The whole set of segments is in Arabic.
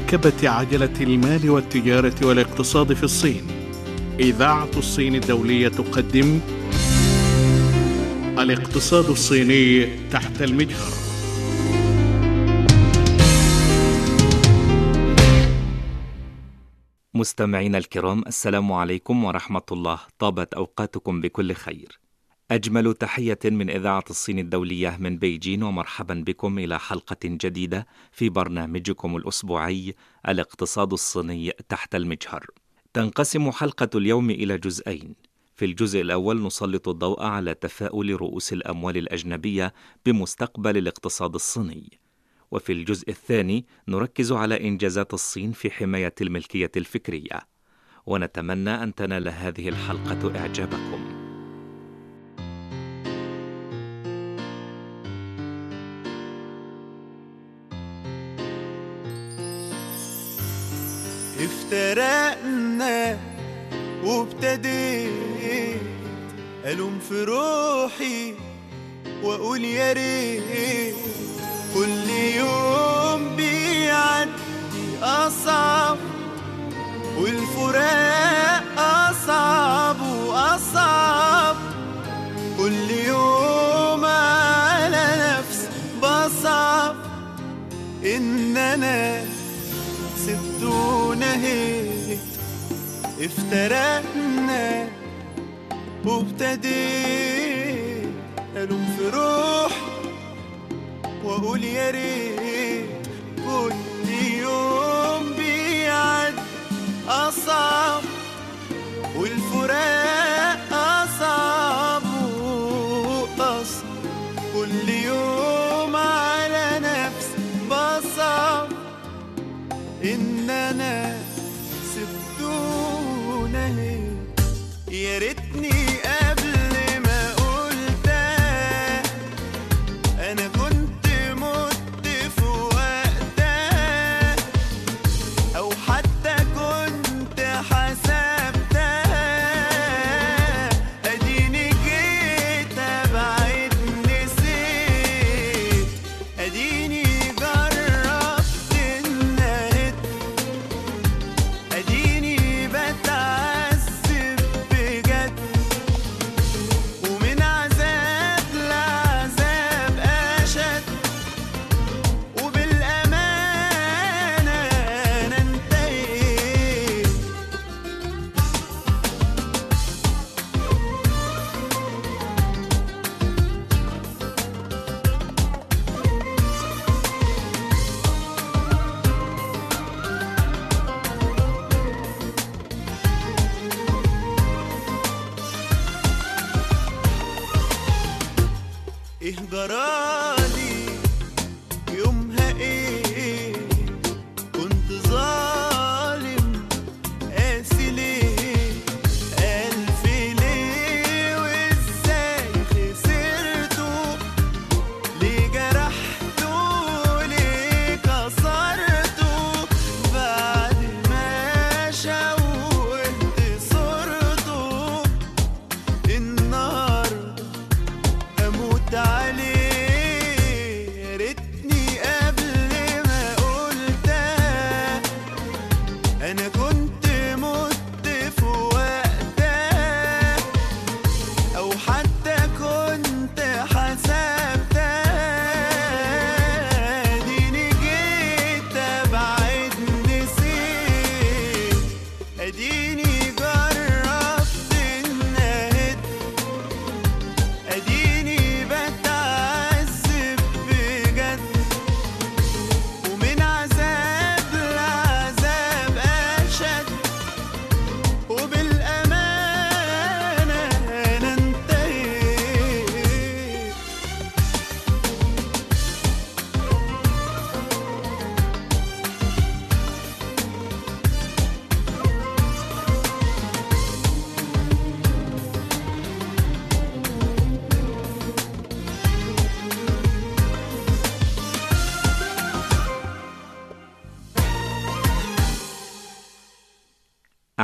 مواكبة عجلة المال والتجارة والاقتصاد في الصين. إذاعة الصين الدولية تقدم الاقتصاد الصيني تحت المجهر. مستمعينا الكرام السلام عليكم ورحمة الله. طابت أوقاتكم بكل خير. أجمل تحية من إذاعة الصين الدولية من بيجين ومرحبا بكم إلى حلقة جديدة في برنامجكم الأسبوعي الاقتصاد الصيني تحت المجهر. تنقسم حلقة اليوم إلى جزئين. في الجزء الأول نسلط الضوء على تفاؤل رؤوس الأموال الأجنبية بمستقبل الاقتصاد الصيني. وفي الجزء الثاني نركز على إنجازات الصين في حماية الملكية الفكرية. ونتمنى أن تنال هذه الحلقة إعجابكم. افترقنا وابتديت ألوم في روحي وأقول يا ريت كل يوم بيعدي أصعب والفراق أصعب وأصعب. كل يوم على نفسي بصعب إن أنا سبت ونهيت افترقنا. وابتديت ألوم في روحي وأقول يا ريت كل يوم بيعد أصعب. والفراق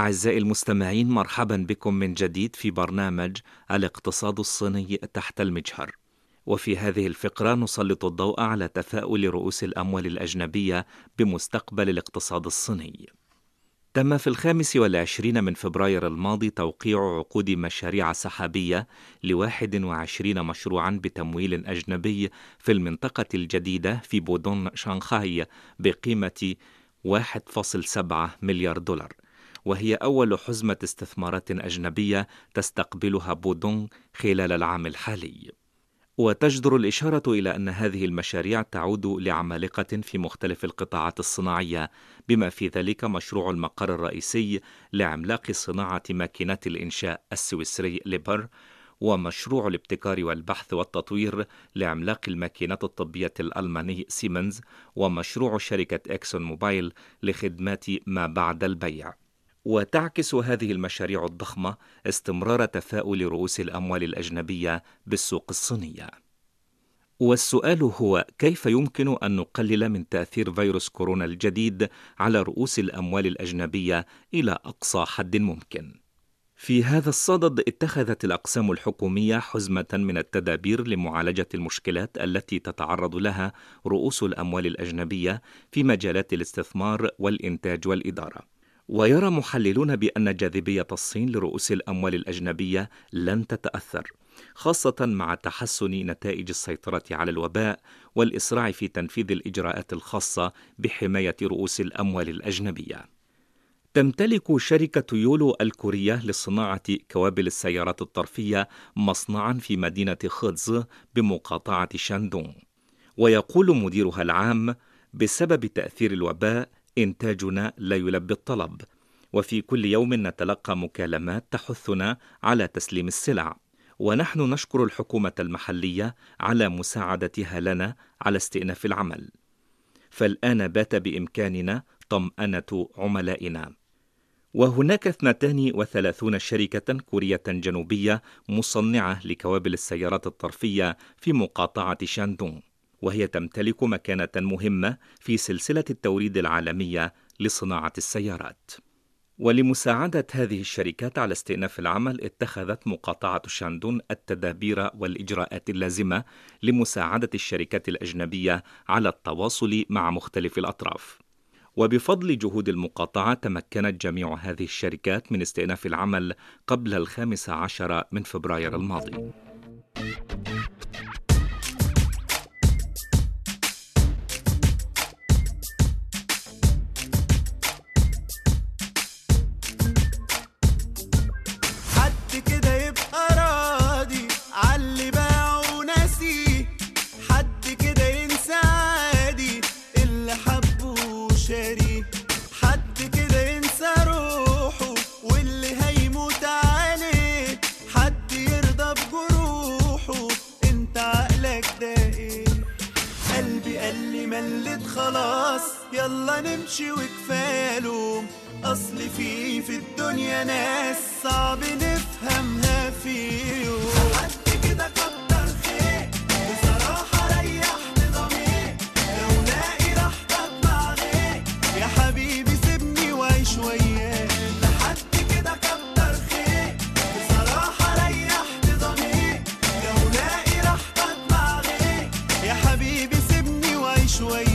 أعزائي المستمعين مرحبا بكم من جديد في برنامج الاقتصاد الصيني تحت المجهر. وفي هذه الفقرة نسلط الضوء على تفاؤل رؤوس الأموال الأجنبية بمستقبل الاقتصاد الصيني. تم في الخامس والعشرين من فبراير الماضي توقيع عقود مشاريع سحابية لواحد وعشرين مشروعا بتمويل أجنبي في المنطقة الجديدة في بودون شانغهاي بقيمة 1.7 مليار دولار وهي أول حزمة استثمارات أجنبية تستقبلها بودون خلال العام الحالي. وتجدر الإشارة إلى أن هذه المشاريع تعود لعمالقة في مختلف القطاعات الصناعية بما في ذلك مشروع المقر الرئيسي لعملاق صناعة ماكينات الإنشاء السويسري ليبر ومشروع الابتكار والبحث والتطوير لعملاق الماكينات الطبية الألماني سيمنز ومشروع شركة إكسون موبايل لخدمات ما بعد البيع. وتعكس هذه المشاريع الضخمة استمرار تفاؤل رؤوس الأموال الأجنبية بالسوق الصينية. والسؤال هو كيف يمكن أن نقلل من تأثير فيروس كورونا الجديد على رؤوس الأموال الأجنبية إلى أقصى حد ممكن؟ في هذا الصدد اتخذت الأقسام الحكومية حزمة من التدابير لمعالجة المشكلات التي تتعرض لها رؤوس الأموال الأجنبية في مجالات الاستثمار والإنتاج والإدارة. ويرى محللون بأن جاذبية الصين لرؤوس الأموال الأجنبية لن تتأثر، خاصة مع تحسن نتائج السيطرة على الوباء والإسراع في تنفيذ الإجراءات الخاصة بحماية رؤوس الأموال الأجنبية. تمتلك شركة يولو الكورية لصناعة كوابل السيارات الطرفية مصنعا في مدينة خودز بمقاطعة شاندونغ. ويقول مديرها العام: بسبب تأثير الوباء إنتاجنا لا يلبي الطلب وفي كل يوم نتلقى مكالمات تحثنا على تسليم السلع. ونحن نشكر الحكومة المحلية على مساعدتها لنا على استئناف العمل. فالآن بات بإمكاننا طمأنة عملائنا. وهناك 32 شركة كورية جنوبية مصنعة لكوابل السيارات الطرفية في مقاطعة شاندونغ وهي تمتلك مكانة مهمة في سلسلة التوريد العالمية لصناعة السيارات. ولمساعدة هذه الشركات على استئناف العمل اتخذت مقاطعة شاندون التدابير والإجراءات اللازمة لمساعدة الشركات الأجنبية على التواصل مع مختلف الأطراف. وبفضل جهود المقاطعة تمكنت جميع هذه الشركات من استئناف العمل قبل الخامس عشر من فبراير الماضي. sueño.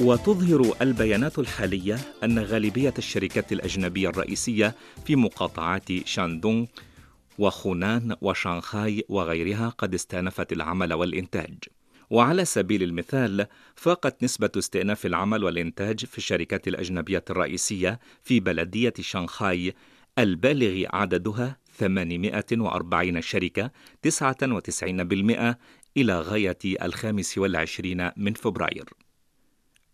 وتظهر البيانات الحالية أن غالبية الشركات الأجنبية الرئيسية في مقاطعات شاندونغ وخونان وشانغهاي وغيرها قد استأنفت العمل والإنتاج. وعلى سبيل المثال فاقت نسبة استئناف العمل والإنتاج في الشركات الأجنبية الرئيسية في بلدية شانغهاي البالغ عددها 840 شركة 99% إلى غاية الخامس والعشرين من فبراير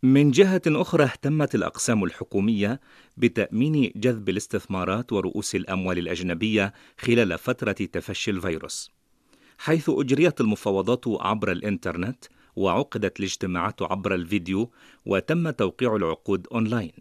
من جهة أخرى اهتمت الأقسام الحكومية بتأمين جذب الاستثمارات ورؤوس الأموال الأجنبية خلال فترة تفشي الفيروس حيث أجريت المفاوضات عبر الإنترنت وعقدت الاجتماعات عبر الفيديو وتم توقيع العقود أونلاين.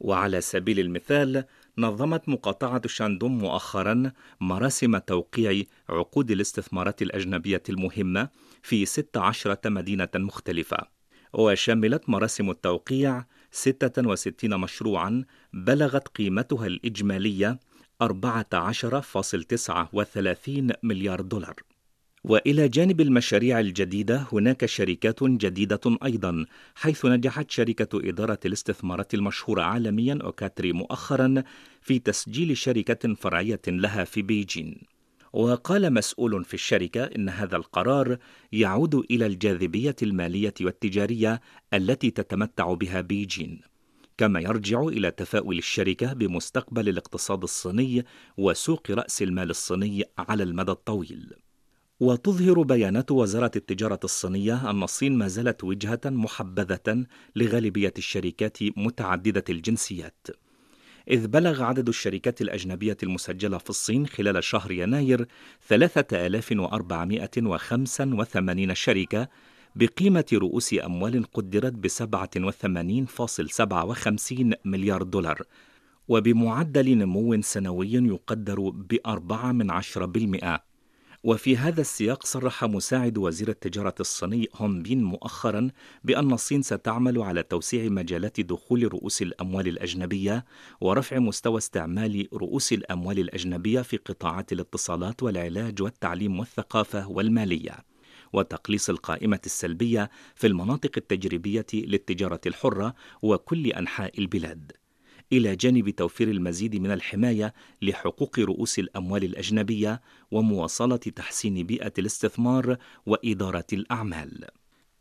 وعلى سبيل المثال نظمت مقاطعة شاندوم مؤخرا مراسم توقيع عقود الاستثمارات الأجنبية المهمة في 16 مدينة مختلفة. وشملت مراسم التوقيع 66 مشروعا بلغت قيمتها الإجمالية 14.39 مليار دولار. وإلى جانب المشاريع الجديدة هناك شركات جديدة أيضا حيث نجحت شركة إدارة الاستثمارات المشهورة عالميا أوكاتري مؤخرا في تسجيل شركة فرعية لها في بيجين. وقال مسؤول في الشركة إن هذا القرار يعود إلى الجاذبية المالية والتجارية التي تتمتع بها بيجين كما يرجع إلى تفاؤل الشركة بمستقبل الاقتصاد الصيني وسوق رأس المال الصيني على المدى الطويل وتظهر بيانات وزارة التجارة الصينية أن الصين ما زالت وجهة محبذة لغالبية الشركات متعددة الجنسيات. إذ بلغ عدد الشركات الأجنبية المسجلة في الصين خلال شهر يناير 3485 شركة بقيمة رؤوس أموال قدرت ب 87.57 مليار دولار وبمعدل نمو سنوي يقدر بأربعة من عشرة بالمئة. وفي هذا السياق صرح مساعد وزير التجارة الصيني هون بين مؤخرا بأن الصين ستعمل على توسيع مجالات دخول رؤوس الأموال الأجنبية ورفع مستوى استعمال رؤوس الأموال الأجنبية في قطاعات الاتصالات والعلاج والتعليم والثقافة والمالية. وتقليص القائمة السلبية في المناطق التجريبية للتجارة الحرة وكل أنحاء البلاد. إلى جانب توفير المزيد من الحماية لحقوق رؤوس الأموال الأجنبية ومواصلة تحسين بيئة الاستثمار وإدارة الأعمال.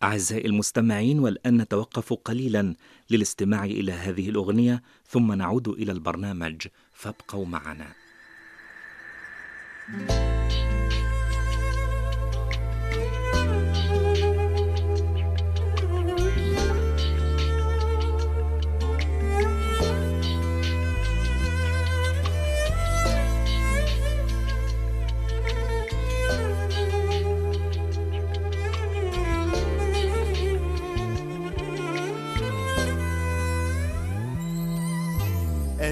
أعزائي المستمعين والآن نتوقف قليلا للاستماع إلى هذه الأغنية ثم نعود إلى البرنامج فابقوا معنا. thank you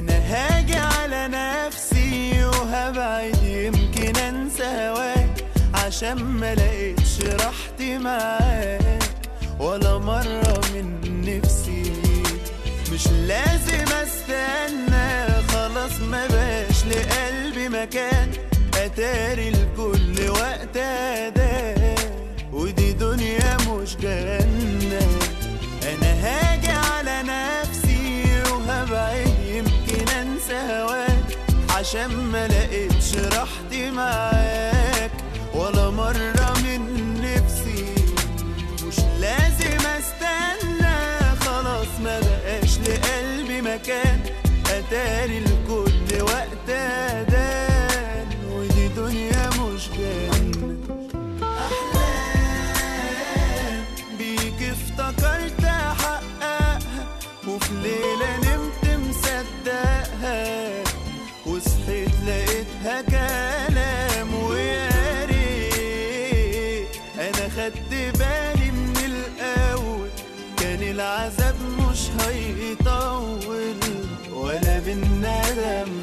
أنا هاجي على نفسي وهبعد يمكن أنسى هواك عشان ما لقيتش راحتي معاك. ولا مرة من نفسي مش لازم أستنى خلاص ما باش لقلبي مكان. أتاري لكل وقت أداة ودي دنيا مش جنة. أنا هاجي عشان ما لقيتش راحتي معاك. ولا مرة من نفسي مش لازم أستنى. خلاص ما بقاش لقلبي مكان. أتاري لكل وقت ولا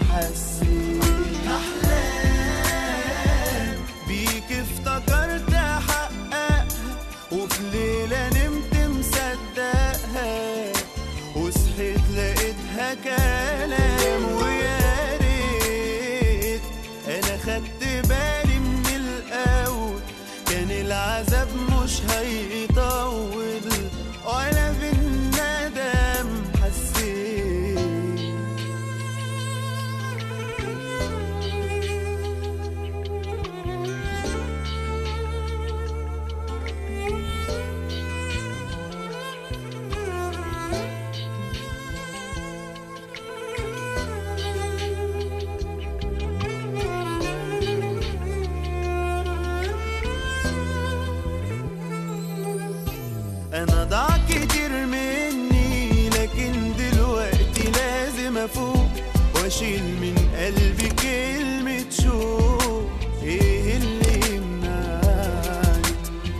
أنا ضاع كتير مني لكن دلوقتي لازم أفوق وأشيل من قلبي كلمة شوق. إيه اللي يمنعني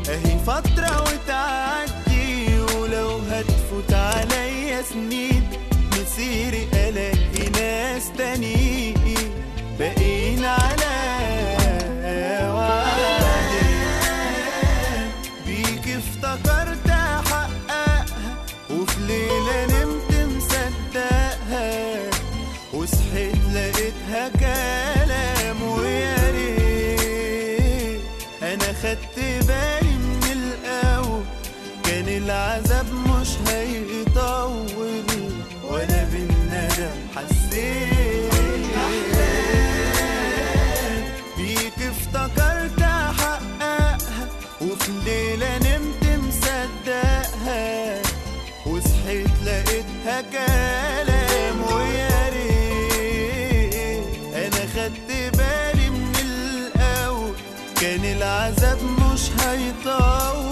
أهي فترة وتعدي ولو هتفوت عليا سنين مصيري ألاقي ناس تانيين. لقيتها كلام ويا ريت أنا خدت بالي من الأول كان العذاب مش هيطول.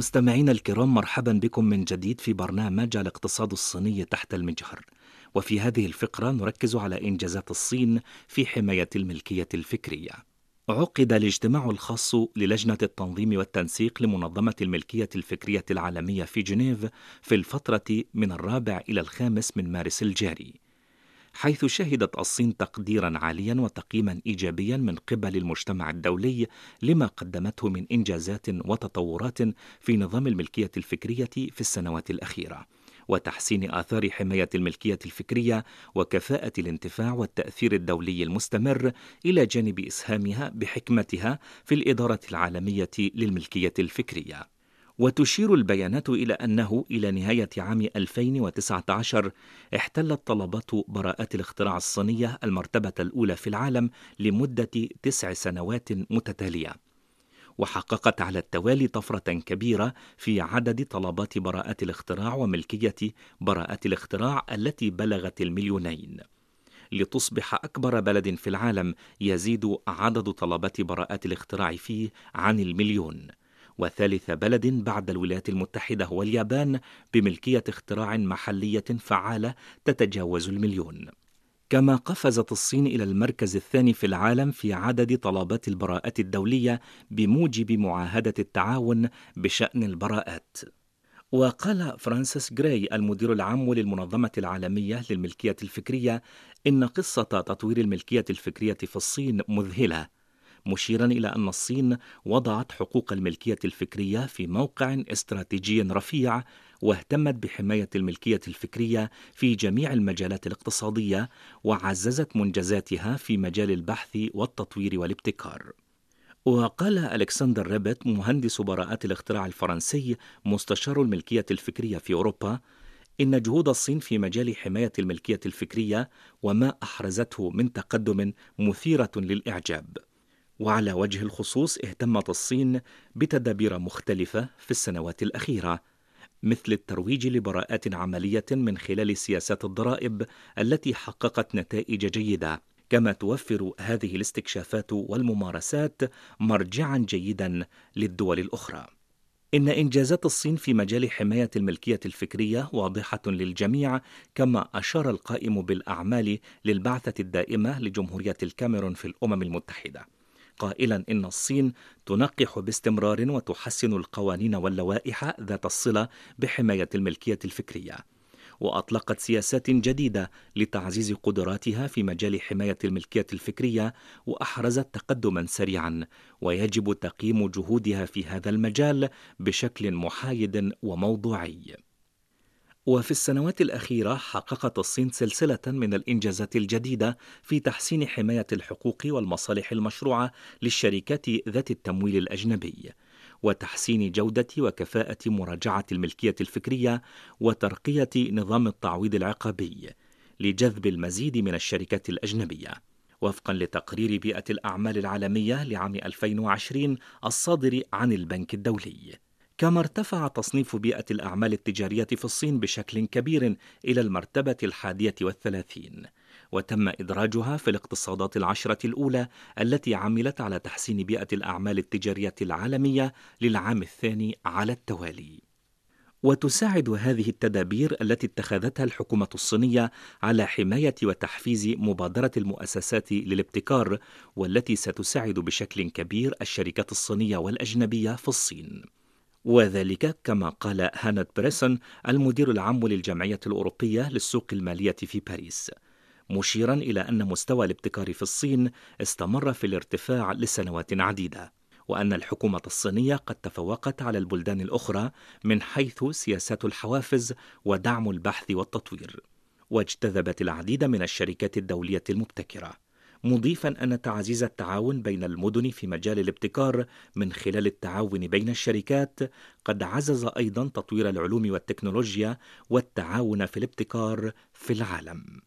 مستمعينا الكرام مرحبا بكم من جديد في برنامج الاقتصاد الصيني تحت المجهر. وفي هذه الفقرة نركز على إنجازات الصين في حماية الملكية الفكرية. عقد الاجتماع الخاص للجنة التنظيم والتنسيق لمنظمة الملكية الفكرية العالمية في جنيف في الفترة من الرابع إلى الخامس من مارس الجاري. حيث شهدت الصين تقديرا عاليا وتقييما ايجابيا من قبل المجتمع الدولي لما قدمته من إنجازات وتطورات في نظام الملكية الفكرية في السنوات الأخيرة وتحسين آثار حماية الملكية الفكرية وكفاءة الانتفاع والتأثير الدولي المستمر إلى جانب إسهامها بحكمتها في الإدارة العالمية للملكية الفكرية. وتشير البيانات إلى أنه إلى نهاية عام 2019 احتلت طلبات براءات الاختراع الصينية المرتبة الأولى في العالم لمدة تسع سنوات متتالية. وحققت على التوالي طفرة كبيرة في عدد طلبات براءات الاختراع وملكية براءات الاختراع التي بلغت المليونين. لتصبح أكبر بلد في العالم يزيد عدد طلبات براءات الاختراع فيه عن المليون. وثالث بلد بعد الولايات المتحدة هو اليابان بملكية اختراع محلية فعالة تتجاوز المليون. كما قفزت الصين إلى المركز الثاني في العالم في عدد طلبات البراءات الدولية بموجب معاهدة التعاون بشأن البراءات. وقال فرانسيس جراي المدير العام للمنظمة العالمية للملكية الفكرية إن قصة تطوير الملكية الفكرية في الصين مذهلة مشيرا إلى أن الصين وضعت حقوق الملكية الفكرية في موقع استراتيجي رفيع واهتمت بحماية الملكية الفكرية في جميع المجالات الاقتصادية وعززت منجزاتها في مجال البحث والتطوير والابتكار. وقال ألكسندر ريبت مهندس براءات الاختراع الفرنسي مستشار الملكية الفكرية في أوروبا إن جهود الصين في مجال حماية الملكية الفكرية وما أحرزته من تقدم مثيرة للإعجاب. وعلى وجه الخصوص اهتمت الصين بتدابير مختلفة في السنوات الأخيرة مثل الترويج لبراءات عملية من خلال سياسات الضرائب التي حققت نتائج جيدة. كما توفر هذه الاستكشافات والممارسات مرجعا جيدا للدول الأخرى. إن إنجازات الصين في مجال حماية الملكية الفكرية واضحة للجميع كما أشار القائم بالأعمال للبعثة الدائمة لجمهورية الكاميرون في الأمم المتحدة. قائلا إن الصين تنقح باستمرار وتحسن القوانين واللوائح ذات الصلة بحماية الملكية الفكرية وأطلقت سياسات جديدة لتعزيز قدراتها في مجال حماية الملكية الفكرية وأحرزت تقدما سريعا ويجب تقييم جهودها في هذا المجال بشكل محايد وموضوعي. وفي السنوات الأخيرة حققت الصين سلسلة من الإنجازات الجديدة في تحسين حماية الحقوق والمصالح المشروعة للشركات ذات التمويل الأجنبي، وتحسين جودة وكفاءة مراجعة الملكية الفكرية وترقية نظام التعويض العقابي لجذب المزيد من الشركات الأجنبية. وفقا لتقرير بيئة الأعمال العالمية لعام 2020 الصادر عن البنك الدولي. كما ارتفع تصنيف بيئة الأعمال التجارية في الصين بشكل كبير إلى المرتبة الحادية والثلاثين وتم إدراجها في الاقتصادات العشرة الأولى التي عملت على تحسين بيئة الأعمال التجارية العالمية للعام الثاني على التوالي وتساعد هذه التدابير التي اتخذتها الحكومة الصينية على حماية وتحفيز مبادرة المؤسسات للابتكار والتي ستساعد بشكل كبير الشركات الصينية والأجنبية في الصين. وذلك كما قال هانت بريسون المدير العام للجمعية الأوروبية للسوق المالية في باريس. مشيرا إلى أن مستوى الابتكار في الصين استمر في الارتفاع لسنوات عديدة. وأن الحكومة الصينية قد تفوقت على البلدان الأخرى من حيث سياسات الحوافز ودعم البحث والتطوير واجتذبت العديد من الشركات الدولية المبتكرة مضيفا أن تعزيز التعاون بين المدن في مجال الابتكار من خلال التعاون بين الشركات قد عزز أيضا تطوير العلوم والتكنولوجيا والتعاون في الابتكار في العالم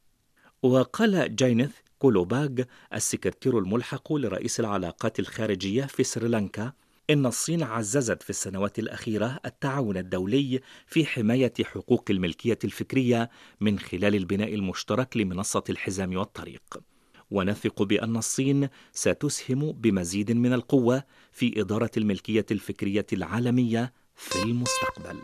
وقال جاينث كولوباغ السكرتير الملحق لرئيس العلاقات الخارجية في سريلانكا إن الصين عززت في السنوات الأخيرة التعاون الدولي في حماية حقوق الملكية الفكرية من خلال البناء المشترك لمنصة الحزام والطريق. ونثق بأن الصين ستسهم بمزيد من القوة في إدارة الملكية الفكرية العالمية في المستقبل.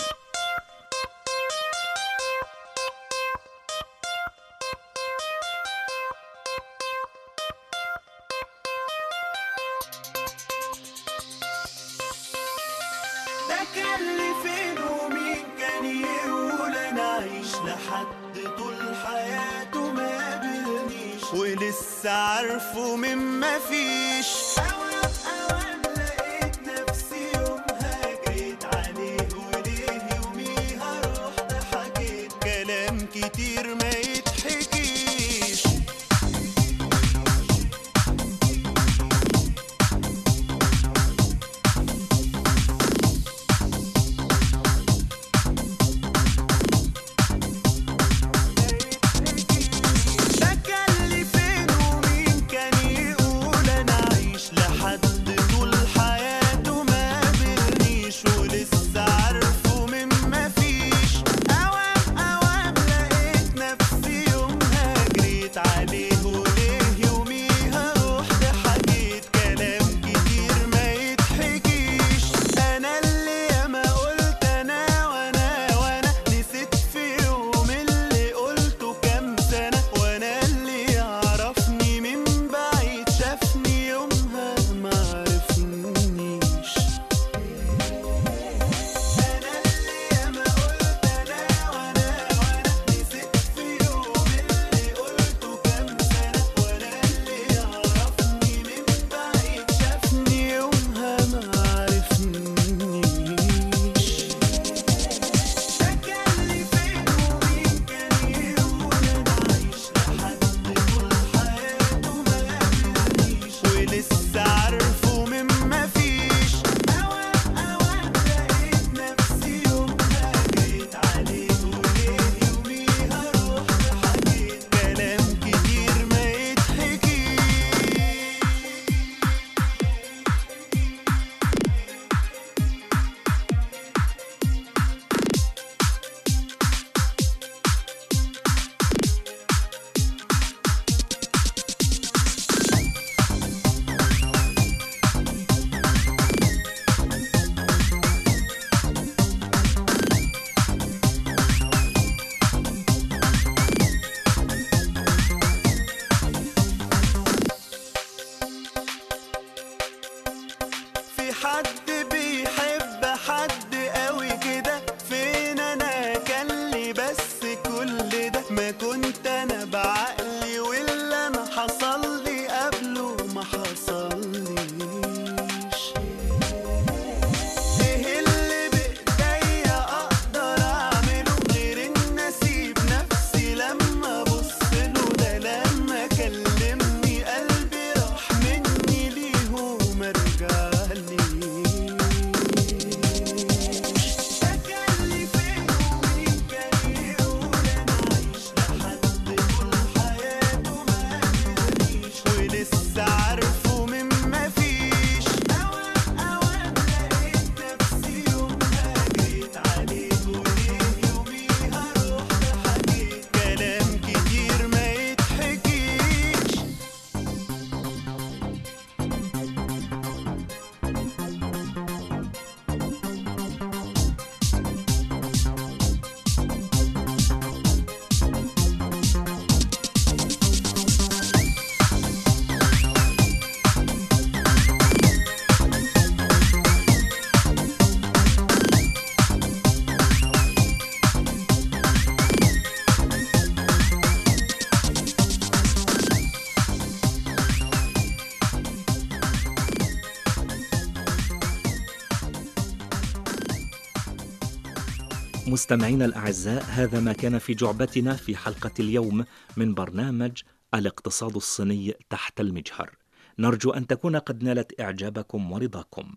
مستمعينا الأعزاء هذا ما كان في جعبتنا في حلقة اليوم من برنامج الاقتصاد الصيني تحت المجهر. نرجو أن تكون قد نالت إعجابكم ورضاكم.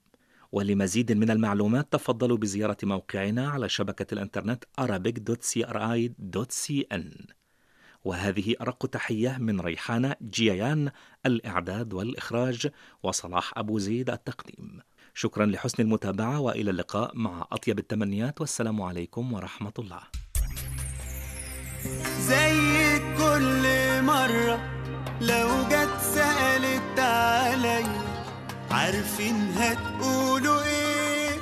ولمزيد من المعلومات تفضلوا بزيارة موقعنا على شبكة الإنترنت arabic.cri.cn وهذه أرق تحية من ريحانة جيان الإعداد والإخراج وصلاح أبو زيد التقديم. شكرا لحسن المتابعة وإلى اللقاء مع أطيب التمنيات والسلام عليكم ورحمة الله. زي كل مرة لو جت سألت عليا عارفين هتقولوا إيه؟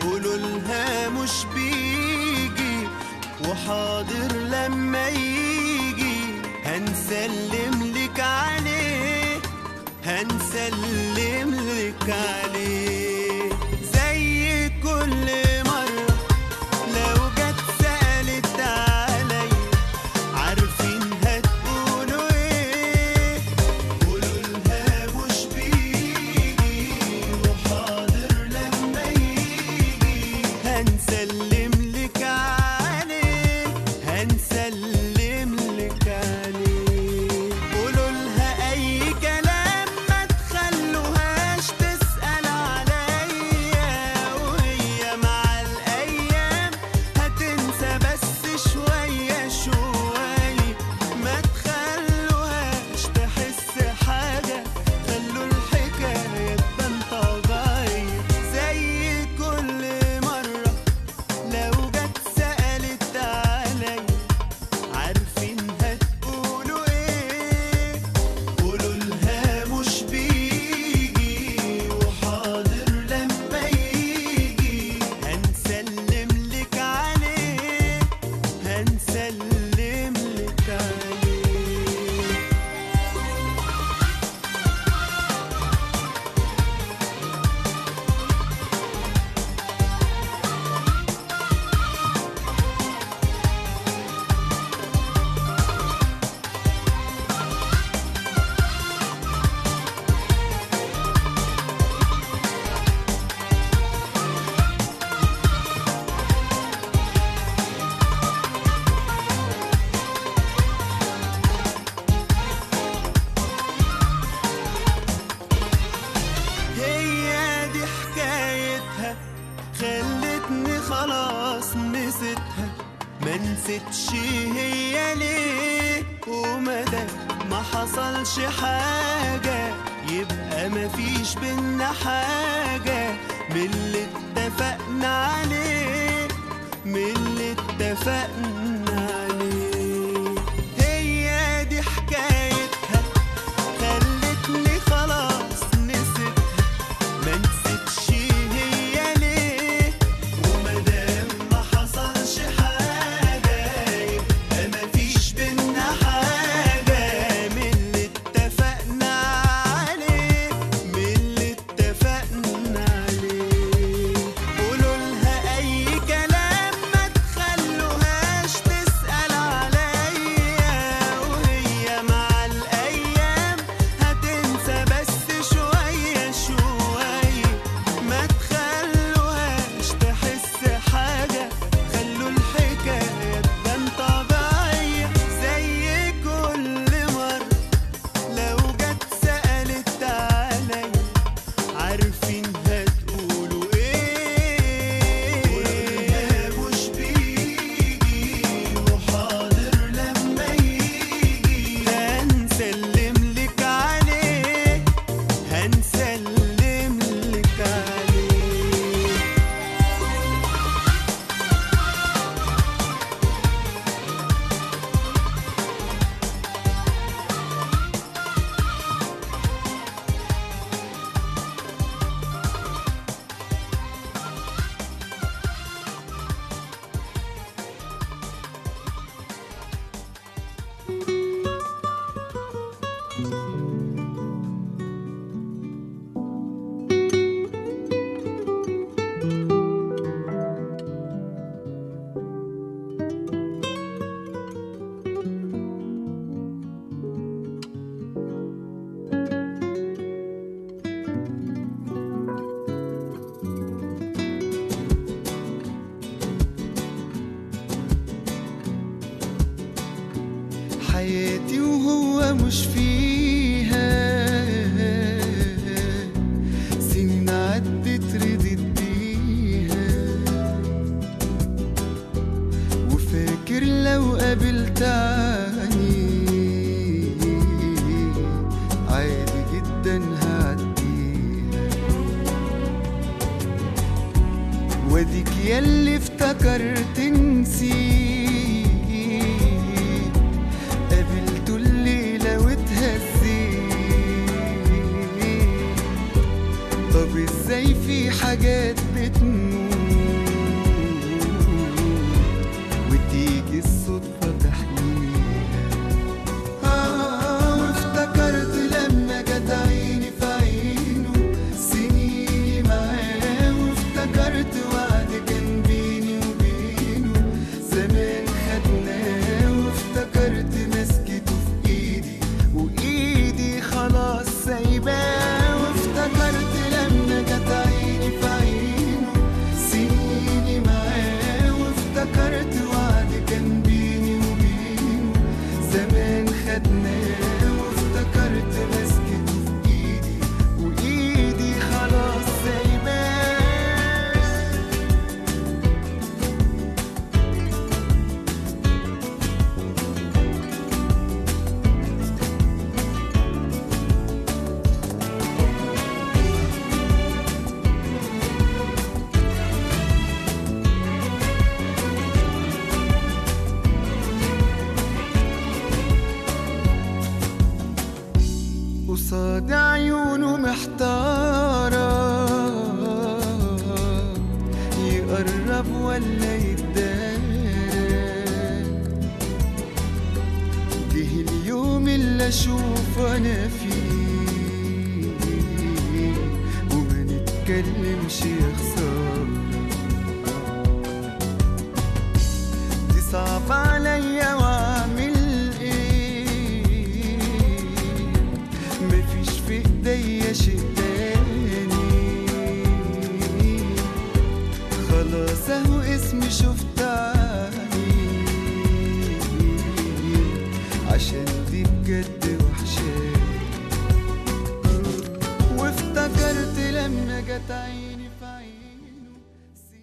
قولوا لها مش بيجي وحاضر لما يجي. هنسلم عليه هنسلم لك عليه زي كل